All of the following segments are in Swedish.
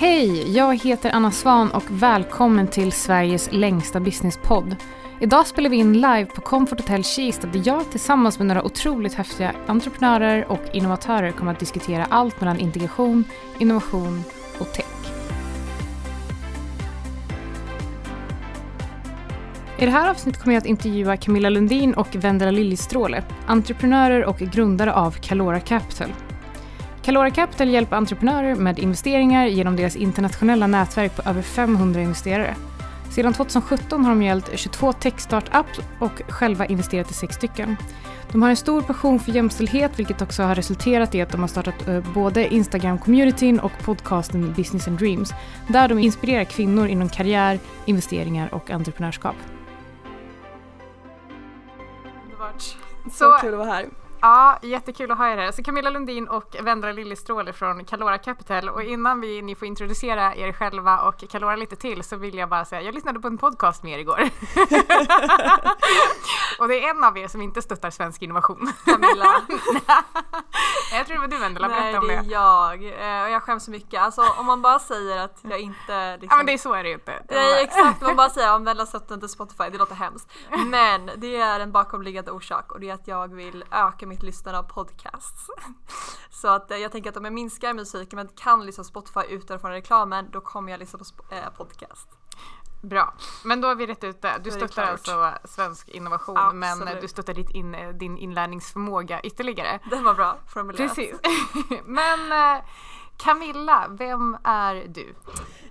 Hej! Jag heter Anna Svan och välkommen till Sveriges längsta businesspodd. Idag spelar vi in live på Comfort Hotel Kista där jag tillsammans med några otroligt häftiga entreprenörer och innovatörer kommer att diskutera allt mellan integration, innovation och tech. I det här avsnittet kommer jag att intervjua Camilla Lundin och Vendela Liljestråle, entreprenörer och grundare av Calora Capital. Calora Capital hjälper entreprenörer med investeringar genom deras internationella nätverk på över 500 investerare. Sedan 2017 har de hjälpt 22 tech-startups och själva investerat i sex stycken. De har en stor passion för jämställdhet vilket också har resulterat i att de har startat eh, både Instagram-communityn och podcasten Business and Dreams där de inspirerar kvinnor inom karriär, investeringar och entreprenörskap. Så, så kul att vara här. Ja, jättekul att ha er här. Så Camilla Lundin och Vendra Liljestråle från Calora Capital och innan vi, ni får introducera er själva och Calora lite till så vill jag bara säga, jag lyssnade på en podcast med er igår. och det är en av er som inte stöttar svensk innovation. Camilla. jag tror det var du Vendela, berätta om det. Nej, det är jag. Eh, och jag skäms så mycket. Alltså om man bara säger att jag inte... Liksom... Ja men det är så är det ju inte. Nej exakt, man bara säger om Vendela stöttar inte Spotify, det låter hemskt. Men det är en bakomliggande orsak och det är att jag vill öka mitt lyssnande av podcasts. Så att eh, jag tänker att om jag minskar musiken men kan lyssna på Spotify utan från reklamen då kommer jag lyssna på eh, podcast. Bra, men då har vi rätt ut det. Du stöttar alltså svensk innovation Absolut. men du stöttar ditt in, din inlärningsförmåga ytterligare. Den var bra formulerat. Precis. men eh, Camilla, vem är du?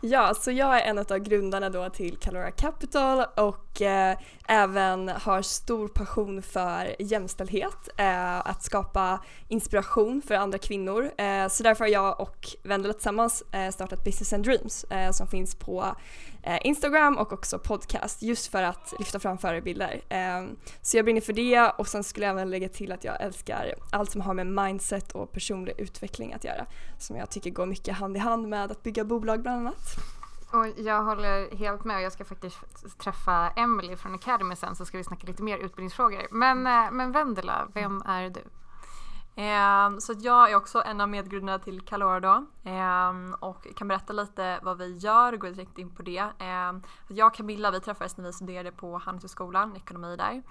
Ja, så jag är en av grundarna då till Calora Capital och eh, även har stor passion för jämställdhet, eh, att skapa inspiration för andra kvinnor. Eh, så därför har jag och Vendela tillsammans eh, startat Business and Dreams eh, som finns på eh, Instagram och också podcast just för att lyfta fram förebilder. Eh, så jag brinner för det och sen skulle jag även lägga till att jag älskar allt som har med mindset och personlig utveckling att göra som jag tycker går mycket hand i hand med att bygga bolag bland annat. Och jag håller helt med och jag ska faktiskt träffa Emily från Academy sen så ska vi snacka lite mer utbildningsfrågor. Men, eh, men Vendela, vem är du? Eh, så jag är också en av medgrundarna till Calora då eh, och kan berätta lite vad vi gör och gå direkt in på det. Eh, jag och Camilla vi träffades när vi studerade på Handelshögskolan, ekonomi där.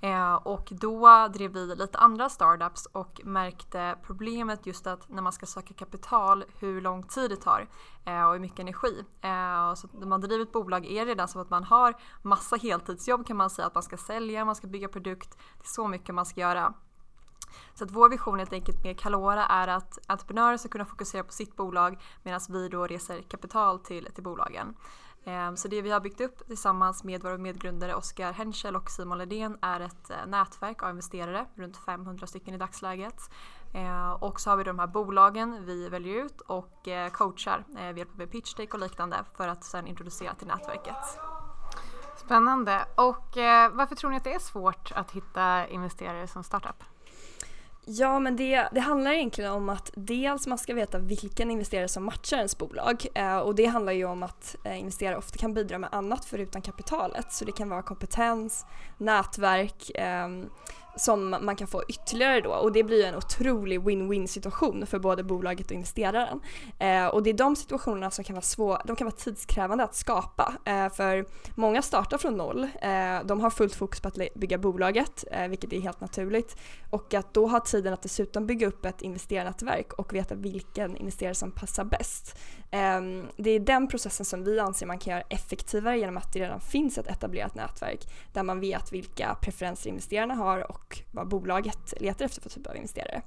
Ehm, och då drev vi lite andra startups och märkte problemet just att när man ska söka kapital hur lång tid det tar eh, och hur mycket energi. Ehm, så när man driver ett bolag är det redan som att man har massa heltidsjobb kan man säga att man ska sälja, man ska bygga produkt. Det är så mycket man ska göra. Så att vår vision helt enkelt med Calora är att entreprenörer ska kunna fokusera på sitt bolag medan vi då reser kapital till, till bolagen. Ehm, så det vi har byggt upp tillsammans med våra medgrundare Oskar Henschel och Simon Ledén är ett eh, nätverk av investerare, runt 500 stycken i dagsläget. Ehm, och så har vi de här bolagen vi väljer ut och eh, coachar eh, vi hjälper med pitch och liknande för att sedan introducera till nätverket. Spännande. Och varför tror ni att det är svårt att hitta investerare som startup? Ja, men det, det handlar egentligen om att dels man ska veta vilken investerare som matchar ens bolag eh, och det handlar ju om att eh, investerare ofta kan bidra med annat förutom kapitalet. Så det kan vara kompetens, nätverk, eh, som man kan få ytterligare då och det blir en otrolig win-win situation för både bolaget och investeraren. Eh, och det är de situationerna som kan vara svåra, de kan vara tidskrävande att skapa eh, för många startar från noll. Eh, de har fullt fokus på att bygga bolaget eh, vilket är helt naturligt och att då ha tiden att dessutom bygga upp ett investerarnätverk och veta vilken investerare som passar bäst. Ehm, det är den processen som vi anser man kan göra effektivare genom att det redan finns ett etablerat nätverk där man vet vilka preferenser investerarna har och och vad bolaget letar efter för typ av investerare.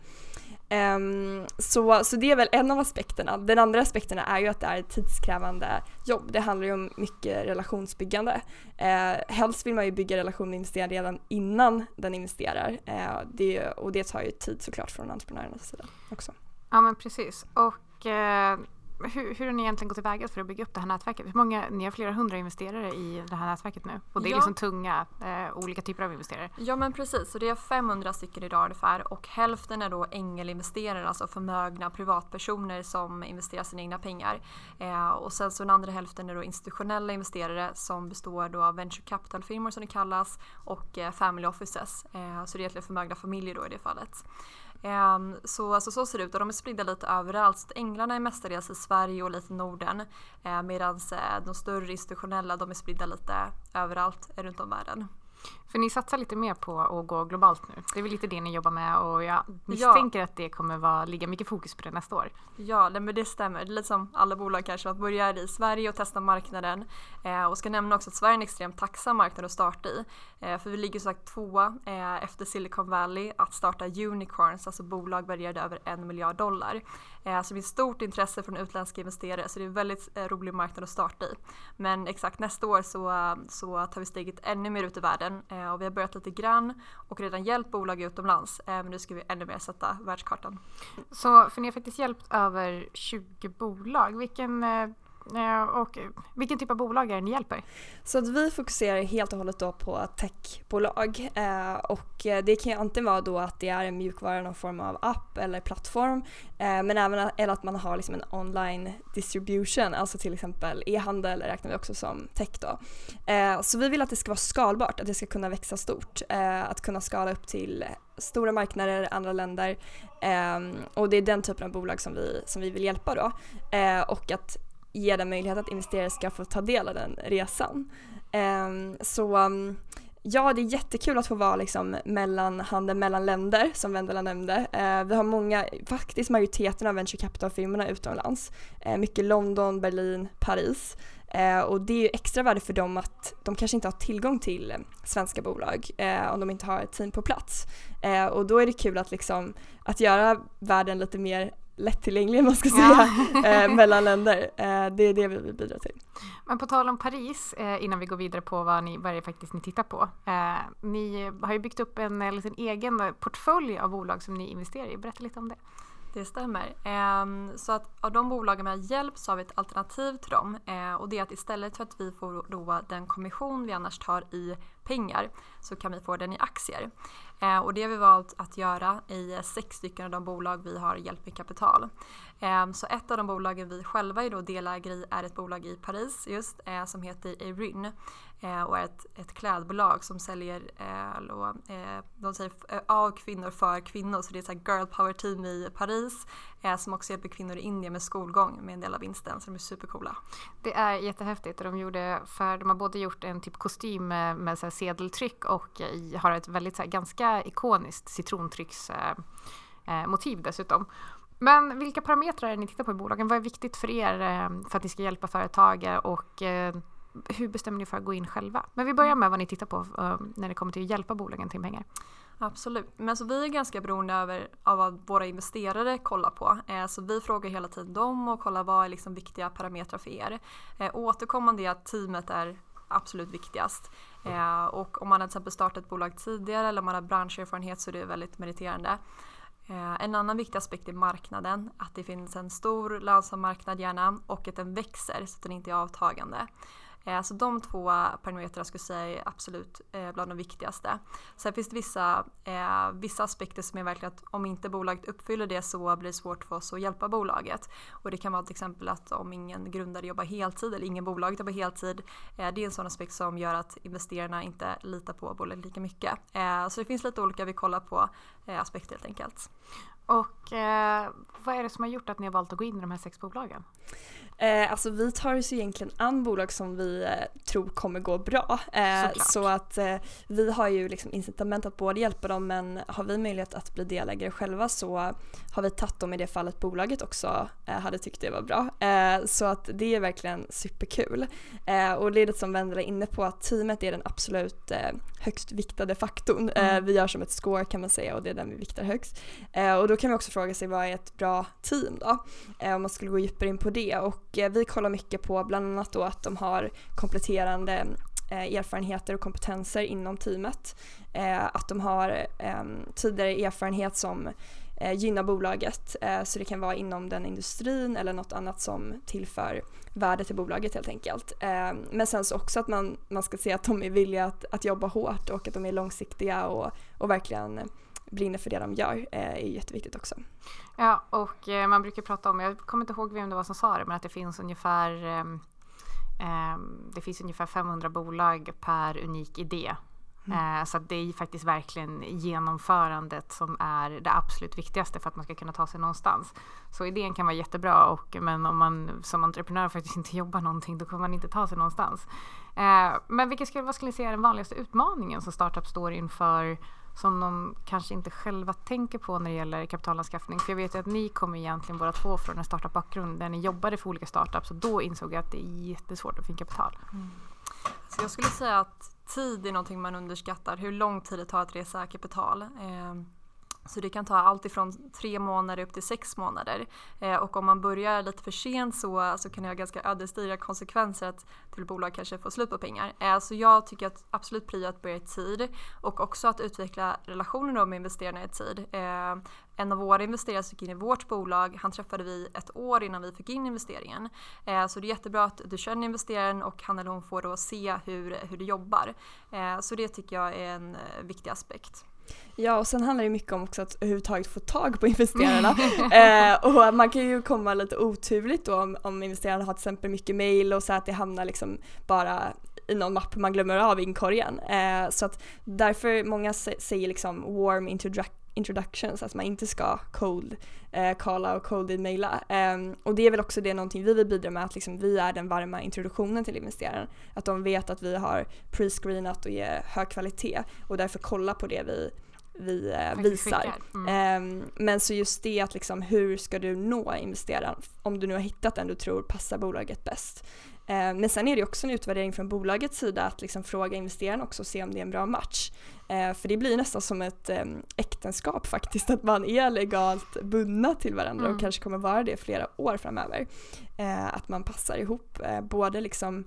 Um, så, så det är väl en av aspekterna. Den andra aspekten är ju att det är ett tidskrävande jobb. Det handlar ju om mycket relationsbyggande. Uh, helst vill man ju bygga relation med investeraren redan innan den investerar. Uh, det, och det tar ju tid såklart från entreprenörernas sida också. Ja men precis. Och uh hur, hur har ni egentligen gått tillväga för att bygga upp det här nätverket? Hur många, ni har flera hundra investerare i det här nätverket nu och det är ja. liksom tunga, eh, olika typer av investerare. Ja men precis, så det är 500 stycken idag ungefär och hälften är då ängelinvesterare, alltså förmögna privatpersoner som investerar sina egna pengar. Eh, och sen så den andra hälften är då institutionella investerare som består då av venture capital-firmor som det kallas och eh, family offices. Eh, så det är egentligen förmögna familjer då i det fallet. Um, så, alltså, så ser det ut och de är spridda lite överallt. Så änglarna är mestadels i Sverige och lite Norden eh, medan eh, de större institutionella de är spridda lite överallt eh, runt om världen. För ni satsar lite mer på att gå globalt nu. Det är väl lite det ni jobbar med och jag misstänker ja. att det kommer vara, ligga mycket fokus på det nästa år. Ja, men det stämmer. Det är lite som alla bolag kanske, att börja i Sverige och testa marknaden. Eh, och ska nämna också att Sverige är en extremt tacksam marknad att starta i. Eh, för vi ligger som sagt tvåa eh, efter Silicon Valley att starta unicorns, alltså bolag värderade över en miljard dollar. Eh, så det finns stort intresse från utländska investerare så det är en väldigt eh, rolig marknad att starta i. Men exakt nästa år så, så tar vi steget ännu mer ut i världen eh, och vi har börjat lite grann och redan hjälpt bolag utomlands. Eh, men nu ska vi ännu mer sätta världskartan. Så för ni har faktiskt hjälpt över 20 bolag. Vilken eh, Eh, och eh, vilken typ av bolag är det ni hjälper? Så att vi fokuserar helt och hållet då på techbolag. Eh, och det kan ju antingen vara då att det är en mjukvara, någon form av app eller plattform. Men även eller att man har liksom en online distribution, alltså till exempel e-handel räknar vi också som tech då. Så vi vill att det ska vara skalbart, att det ska kunna växa stort, att kunna skala upp till stora marknader, andra länder. Och det är den typen av bolag som vi, som vi vill hjälpa då. Och att ge den möjlighet att investerare ska få ta del av den resan. Ehm, så mm, ja, det är jättekul att få vara liksom mellanhanden mellan länder som Vendela nämnde. Ehm, vi har många, faktiskt majoriteten av venture capital-firmorna utomlands. Ehm, mycket London, Berlin, Paris. Och det är ju extra värde för dem att de kanske inte har tillgång till svenska bolag eh, om de inte har ett team på plats. och då är det kul att, liksom, att göra världen lite mer lättillgänglig, man ska säga, ja. eh, mellan länder. Eh, det är det vi vill bidra till. Men på tal om Paris, eh, innan vi går vidare på vad, ni, vad det faktiskt ni tittar på. Eh, ni har ju byggt upp en, en liten egen portfölj av bolag som ni investerar i. Berätta lite om det. Det stämmer. Ehm, så att av de bolagen vi har hjälpt så har vi ett alternativ till dem och det är att istället för att vi får då den kommission vi annars tar i pengar så kan vi få den i aktier. Eh, och det har vi valt att göra i eh, sex stycken av de bolag vi har hjälpt med kapital. Eh, så ett av de bolagen vi själva är då delägare i är ett bolag i Paris just eh, som heter Erin eh, och är ett, ett klädbolag som säljer eh, eh, de säger eh, av kvinnor för kvinnor så det är ett girl power team i Paris eh, som också hjälper kvinnor i Indien med skolgång med en del av vinsten så de är supercoola. Det är jättehäftigt och de, gjorde för, de har både gjort en typ kostym med, med så sedeltryck och har ett väldigt så här, ganska ikoniskt citrontrycksmotiv eh, dessutom. Men vilka parametrar är det ni tittar på i bolagen? Vad är viktigt för er för att ni ska hjälpa företag och hur bestämmer ni för att gå in själva? Men vi börjar med vad ni tittar på eh, när det kommer till att hjälpa bolagen till pengar. Absolut, men så vi är ganska beroende över, av vad våra investerare kollar på. Eh, så vi frågar hela tiden dem och kollar vad är liksom viktiga parametrar för er. Eh, återkommande är att teamet är absolut viktigast. Eh, och om man har till exempel startat ett bolag tidigare eller om man har branscherfarenhet så är det väldigt meriterande. En annan viktig aspekt är marknaden, att det finns en stor lönsam marknad gärna och att den växer så att den inte är avtagande. Eh, så de två parametrarna skulle jag säga är absolut eh, bland de viktigaste. Sen finns det vissa, eh, vissa aspekter som är verkligen att om inte bolaget uppfyller det så blir det svårt för oss att hjälpa bolaget. Och det kan vara till exempel att om ingen grundare jobbar heltid eller ingen bolag jobbar heltid. Det är en sån aspekt som gör att investerarna inte litar på bolaget lika mycket. Så det finns lite olika vi kollar på aspekter helt enkelt. Och eh, vad är det som har gjort att ni har valt att gå in i de här sex bolagen? Eh, alltså vi tar oss egentligen an bolag som vi eh, tror kommer gå bra. Eh, så att eh, vi har ju liksom incitament att både hjälpa dem men har vi möjlighet att bli delägare själva så har vi tagit dem i det fallet bolaget också eh, hade tyckt det var bra. Eh, så att det är verkligen superkul. och det är det som Vendela är inne på att teamet är den absolut högst viktade faktorn. Mm. vi gör som ett score kan man säga och det är den vi viktar högst. och då kan vi också fråga sig vad är ett bra team då? om man skulle gå djupare in på det och och eh, vi kollar mycket på bland annat då att de har kompletterande eh, erfarenheter och kompetenser inom teamet. Eh, att de har ehm, tidigare erfarenhet som gynnar bolaget så det kan vara inom den industrin eller något annat som tillför värde till bolaget helt enkelt. Ehm, men sen så också att man, man ska se att de är villiga att, att jobba hårt och att de är långsiktiga och, och verkligen brinner för det de gör är jätteviktigt också. Ja, och eh, man brukar prata om, jag kommer inte ihåg vem det var som sa det, men att det finns ungefär eh, det finns ungefär 500 bolag per unik idé Mm. Så det är faktiskt verkligen genomförandet som är det absolut viktigaste för att man ska kunna ta sig någonstans. Så idén kan vara jättebra och, men om man som entreprenör faktiskt inte jobbar någonting då kommer man inte ta sig någonstans. Eh, men vilka skulle, vad skulle ni säga är den vanligaste utmaningen som startup står inför som de kanske inte själva tänker på när det gäller kapitalanskaffning. För jag vet ju att ni kommer egentligen båda två från en startup-bakgrund där ni jobbade för olika startups och då insåg jag att det är jättesvårt att få in kapital. Mm. Så jag skulle säga att tid är någonting man underskattar, hur lång tid det tar att resa kapital. Eh, så det kan ta allt ifrån tre månader upp till sex månader. Eh, och om man börjar lite för sent så, så kan det ha ganska ödesdigra konsekvenser att till bolag kanske får slut på pengar. Eh, så jag tycker att absolut prio att börja i tid och också att utveckla relationer med investerarna i tid. Eh, en av våra investerare som gick in i vårt bolag, han träffade vi ett år innan vi fick in investeringen. Eh, så det är jättebra att du känner investeraren och han eller hon får då se hur, hur du jobbar. Eh, så det tycker jag är en eh, viktig aspekt. Ja och sen handlar det mycket om också att överhuvudtaget få tag på investerarna. eh, och man kan ju komma lite oturligt då om, om investerarna har till exempel mycket mail och så att det hamnar liksom bara i någon mapp man glömmer av inkorgen. Eh, så att därför många säger liksom warm introductions, att man inte ska cold eh, calla och cold e-maila. Eh, och det är väl också det någonting vi vill bidra med, att liksom vi är den varma introduktionen till investeraren. Att de vet att vi har pre-screenat och ger hög kvalitet och därför kolla på det vi vi eh, visar. Mm. Eh, men så just det att liksom hur ska du nå investeraren om du nu har hittat den du tror passar bolaget bäst. Eh, men sen är det också en utvärdering från bolagets sida att liksom fråga investeraren också och se om det är en bra match. Eh, för det blir nästan som ett ehm, äktenskap faktiskt, att man är legalt bundna till varandra mm. och kanske kommer vara det flera år framöver. Eh, att man passar ihop, både liksom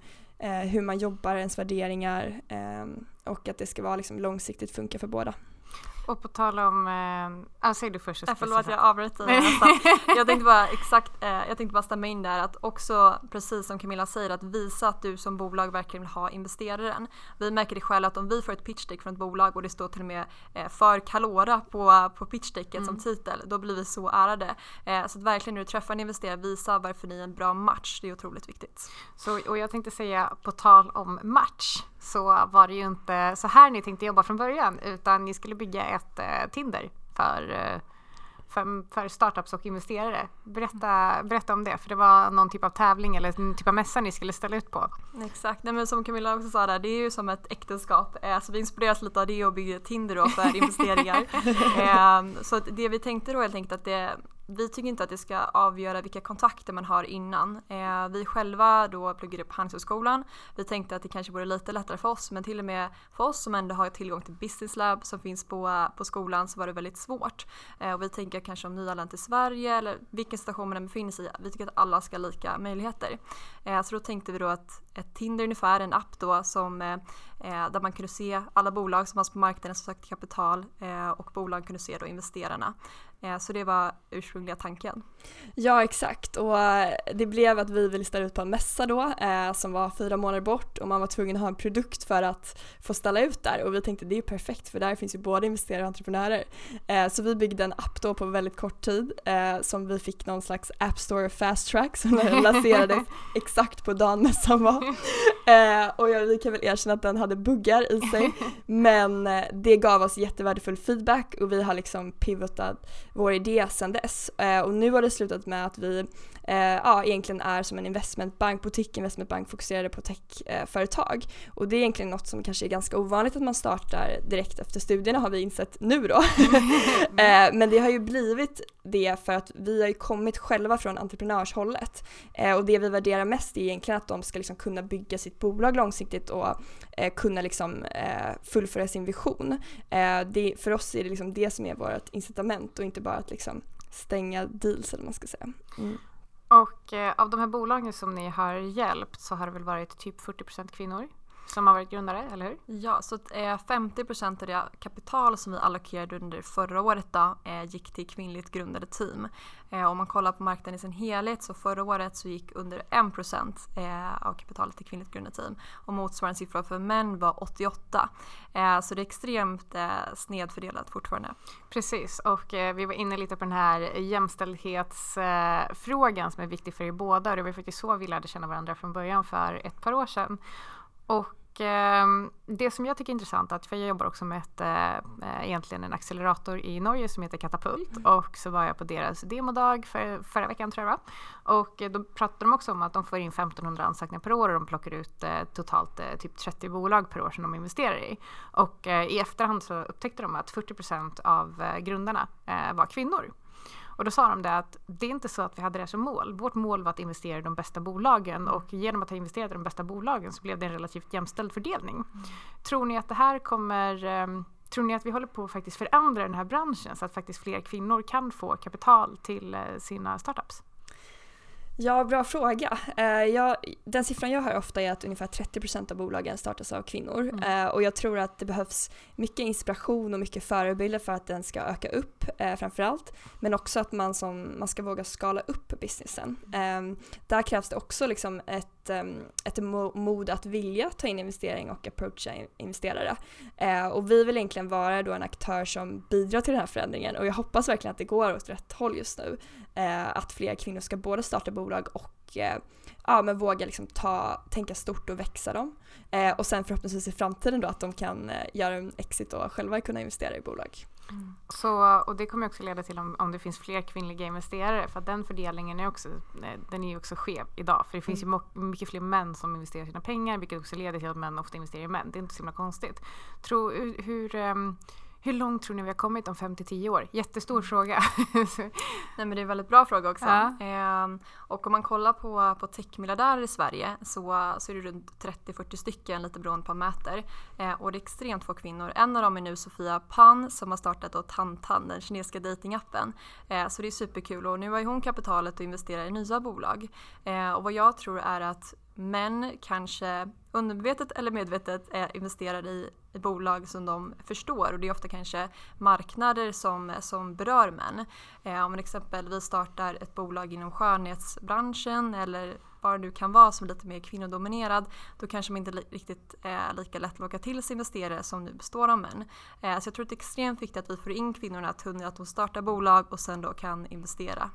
hur man jobbar, ens värderingar ehm, och att det ska vara liksom långsiktigt funka för båda. Och på tal om, äh, ah, säg du först. Äh, förlåt jag avbryter dig Jag tänkte bara exakt, äh, jag tänkte bara stämma in där att också precis som Camilla säger att visa att du som bolag verkligen vill ha investeraren. Vi märker det själva att om vi får ett pitchdeck från ett bolag och det står till och med äh, för Calora på, på pitchdecket mm. som titel, då blir vi så ärade. Äh, så att verkligen när du träffar en investerare, visa varför ni är en bra match. Det är otroligt viktigt. Så, och jag tänkte säga på tal om match så var det ju inte så här ni tänkte jobba från början utan ni skulle bygga ett eh, Tinder för, eh, för, för, startups och investerare. Berätta, berätta om det, för det var någon typ av tävling eller en typ av mässa ni skulle ställa ut på. Exakt, Nej, men som Camilla också sa där, det är ju som ett äktenskap. Eh, så vi inspireras lite av det och byggde Tinder då för investeringar. eh, så det vi tänkte då helt enkelt att det vi tycker inte att det ska avgöra vilka kontakter man har innan. Eh, vi själva då pluggade på Handelshögskolan. Vi tänkte att det kanske vore lite lättare för oss men till och med för oss som ändå har tillgång till business lab som finns på, på skolan så var det väldigt svårt. Eh, och vi tänker kanske om nyanländ till Sverige eller vilken situation man än befinner sig i. Vi tycker att alla ska ha lika möjligheter. Eh, så då tänkte vi då att ett Tinder ungefär, en app då som eh, eh, där man kunde se alla bolag som fanns på marknaden som sökte kapital eh, och bolag kunde se då investerarna. Eh, så det var ursprungliga tanken. Ja exakt och eh, det blev att vi ville ställa ut på en mässa då eh, som var fyra månader bort och man var tvungen att ha en produkt för att få ställa ut där och vi tänkte det är perfekt för där finns ju både investerare och entreprenörer. Så vi byggde en app då på väldigt kort tid som vi fick någon slags App Store fast track som lanserades exakt på dagen mässan var. Och vi kan väl erkänna att den hade buggar i sig men det gav oss jättevärdefull feedback och vi har liksom pivotat vår idé sedan dess. Eh, och nu har det slutat med att vi eh, ja, egentligen är som en investmentbank, boutique investmentbank fokuserade på techföretag. och det är egentligen något som kanske är ganska ovanligt att man startar direkt efter studierna har vi insett nu då. eh, men det har ju blivit det för att vi har ju kommit själva från entreprenörshållet eh, och det vi värderar mest är egentligen att de ska liksom kunna bygga sitt bolag långsiktigt och eh, kunna liksom, eh, fullfölja sin vision. Eh, det, för oss är det liksom det som är vårt incitament och inte bara att liksom stänga deals eller vad man ska säga. Mm. Och eh, av de här bolagen som ni har hjälpt så har det väl varit typ 40% kvinnor? Som har varit grundare, eller hur? Ja, så eh, 50% av det kapital som vi allokerade under förra året då, eh, gick till kvinnligt grundade team. Eh, om man kollar på marknaden i sin helhet så förra året så gick under 1 eh, av kapitalet till kvinnligt grundade team och motsvarande siffra för män var 88. Eh, så det är extremt eh, snedfördelat fortfarande. Precis, och eh, vi var inne lite på den här jämställdhetsfrågan som är viktig för er båda och det var faktiskt så vi lärde känna varandra från början för ett par år sedan. Och eh, det som jag tycker är intressant, att för jag jobbar också med ett, eh, egentligen en accelerator i Norge som heter Katapult mm. och så var jag på deras demodag för, förra veckan tror jag Och då pratade de också om att de får in 1500 ansökningar per år och de plockar ut eh, totalt eh, typ 30 bolag per år som de investerar i. Och eh, i efterhand så upptäckte de att 40% av eh, grundarna var kvinnor. Och då sa de det att det är inte så att vi hade det som mål. Vårt mål var att investera i de bästa bolagen och genom att ha investerat i de bästa bolagen så blev det en relativt jämställd fördelning. Mm. Tror ni att det här kommer um, Tror ni att vi håller på att faktiskt förändra den här branschen så att faktiskt fler kvinnor kan få kapital till uh, sina startups? Ja, bra fråga. Uh, jag, den siffran jag hör ofta är att ungefär 30% av bolagen startas av kvinnor mm. uh, och jag tror att det behövs mycket inspiration och mycket förebilder för att den ska öka upp uh, framförallt. Men också att man, som, man ska våga skala upp businessen. Um, där krävs det också liksom ett ett, ett mod att vilja ta in investering och approacha investerare. Eh, och vi vill egentligen vara då en aktör som bidrar till den här förändringen och jag hoppas verkligen att det går åt rätt håll just nu. Eh, att fler kvinnor ska både starta bolag och eh, ja, men våga liksom ta, tänka stort och växa dem. Och sen förhoppningsvis i framtiden då att de kan göra en exit och själva kunna investera i bolag. Mm. Så, och det kommer också leda till om, om det finns fler kvinnliga investerare för att den fördelningen är också, eh, den är också skev idag. För det finns mm. ju mycket fler män som investerar sina pengar vilket också leder till att män ofta investerar i män. Det är inte så himla konstigt. Tror, hur, hur um, hur långt tror ni vi har kommit om 5-10 år? Jättestor mm. fråga. Nej men det är en väldigt bra fråga också. Ja. Eh, och om man kollar på, på techmiljardärer i Sverige så, så är det runt 30-40 stycken lite beroende på vad man mäter. Eh, och det är extremt få kvinnor. En av dem är nu Sofia Pan som har startat Tantan, den kinesiska datingappen. Eh, så det är superkul och nu har hon kapitalet att investera i nya bolag. Eh, och vad jag tror är att män kanske undermedvetet eller medvetet är investerade i, i bolag som de förstår och det är ofta kanske marknader som, som berör män. Eh, om man exempelvis startar ett bolag inom skönhetsbranschen eller vad det nu kan vara som är lite mer kvinnodominerad då kanske man inte riktigt eh, lika lätt lockar locka till sig investerare som nu består av män. Eh, så jag tror att det är extremt viktigt att vi får in kvinnorna att, att de startar bolag och sen då kan investera.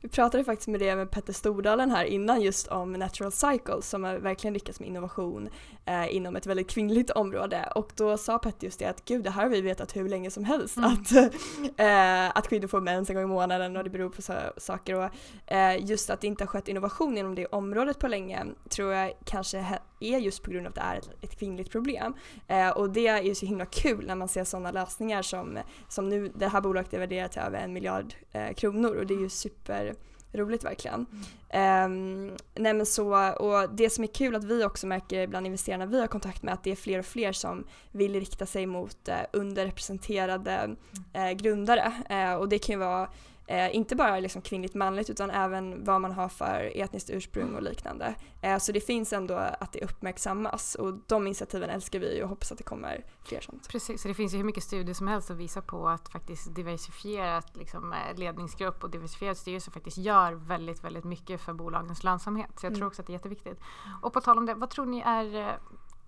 Vi pratade faktiskt med det med Petter Stordalen här innan just om Natural Cycle som har verkligen lyckats med innovation eh, inom ett väldigt kvinnligt område. Och då sa Petter just det att gud det här har vi vetat hur länge som helst. Mm. att, eh, att kvinnor får mens en gång i månaden och det beror på så, saker. Och eh, just att det inte har skett innovation inom det området på länge tror jag kanske är just på grund av att det är ett, ett kvinnligt problem eh, och det är ju så himla kul när man ser sådana lösningar som, som nu det här bolaget är värderat till över en miljard eh, kronor och det är ju super roligt verkligen. Mm. Um, nej men så, och det som är kul att vi också märker bland investerarna vi har kontakt med att det är fler och fler som vill rikta sig mot uh, underrepresenterade uh, grundare uh, och det kan ju vara Eh, inte bara liksom kvinnligt manligt utan även vad man har för etniskt ursprung och liknande. Eh, så det finns ändå att det uppmärksammas och de initiativen älskar vi och hoppas att det kommer fler sånt. Precis, så det finns ju hur mycket studier som helst som visar på att faktiskt diversifierat liksom, eh, ledningsgrupp och diversifierad styrelse faktiskt gör väldigt, väldigt mycket för bolagens lönsamhet. Så jag mm. tror också att det är jätteviktigt. Och på tal om det, vad tror ni är, eh,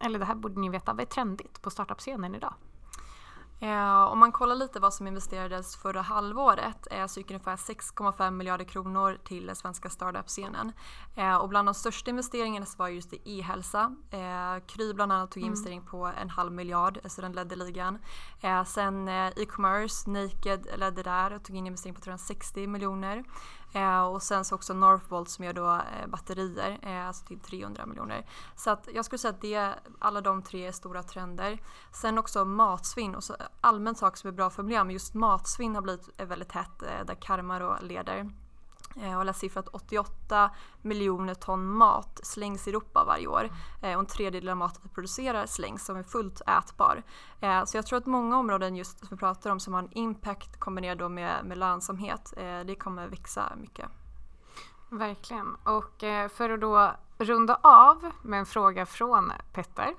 eller det här borde ni veta, vad är trendigt på startup-scenen idag? Eh, om man kollar lite vad som investerades förra halvåret eh, så gick ungefär 6,5 miljarder kronor till den svenska startup-scenen. Eh, och bland de största investeringarna så var just det e-hälsa. Eh, Kry bland annat tog mm. investering på en halv miljard, så den ledde ligan. Eh, sen eh, e-commerce, Naked ledde där och tog in investering på 360 miljoner. Eh, och sen så också Northvolt som gör då eh, batterier, eh, alltså till 300 miljoner. Så att jag skulle säga att det, alla de tre är stora trender. Sen också matsvinn och så allmänt saker som är bra för miljön, men just matsvinn har blivit eh, väldigt hett eh, där Karma leder. Jag har läst siffran att 88 miljoner ton mat slängs i Europa varje år eh, och en tredjedel av maten vi producerar slängs som är fullt ätbar. Eh, så jag tror att många områden just som vi pratar om som har en impact kombinerat med, med lönsamhet, eh, det kommer växa mycket. Verkligen. Och för att då runda av med en fråga från Petter.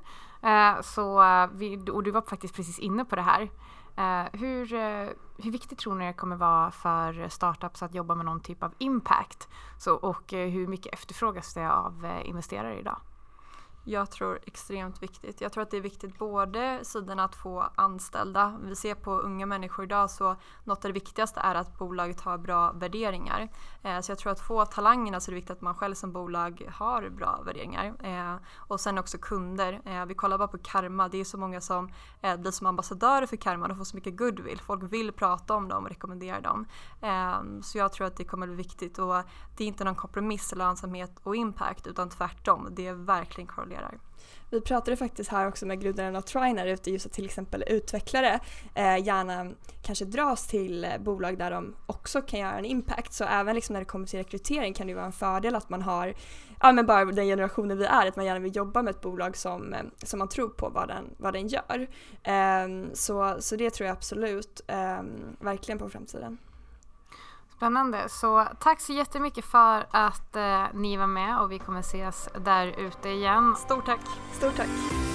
Så vi, och du var faktiskt precis inne på det här. Eh, hur, eh, hur viktigt tror ni det kommer vara för startups att jobba med någon typ av impact? Så, och eh, hur mycket efterfrågas det av investerare idag? Jag tror extremt viktigt. Jag tror att det är viktigt både sidan att få anställda. Vi ser på unga människor idag så något av det viktigaste är att bolaget har bra värderingar. Eh, så jag tror att få talangerna så är det viktigt att man själv som bolag har bra värderingar. Eh, och sen också kunder. Eh, vi kollar bara på Karma. Det är så många som eh, blir som ambassadörer för Karma. De får så mycket goodwill. Folk vill prata om dem och rekommendera dem. Ehm, så jag tror att det kommer bli viktigt och det är inte någon kompromiss, lönsamhet och impact utan tvärtom. Det är verkligen fungerar. Vi pratade faktiskt här också med grundaren av Triner ute just att till exempel utvecklare eh, gärna kanske dras till bolag där de också kan göra en impact. Så även liksom när det kommer till rekrytering kan det vara en fördel att man har, ja men bara den generationen vi är, att man gärna vill jobba med ett bolag som, eh, som man tror på vad den, vad den gör. Eh, så, så det tror jag absolut eh, verkligen på framtiden. Spännande. Så tack så jättemycket för att eh, ni var med och vi kommer ses där ute igen. Stort tack! Stort tack!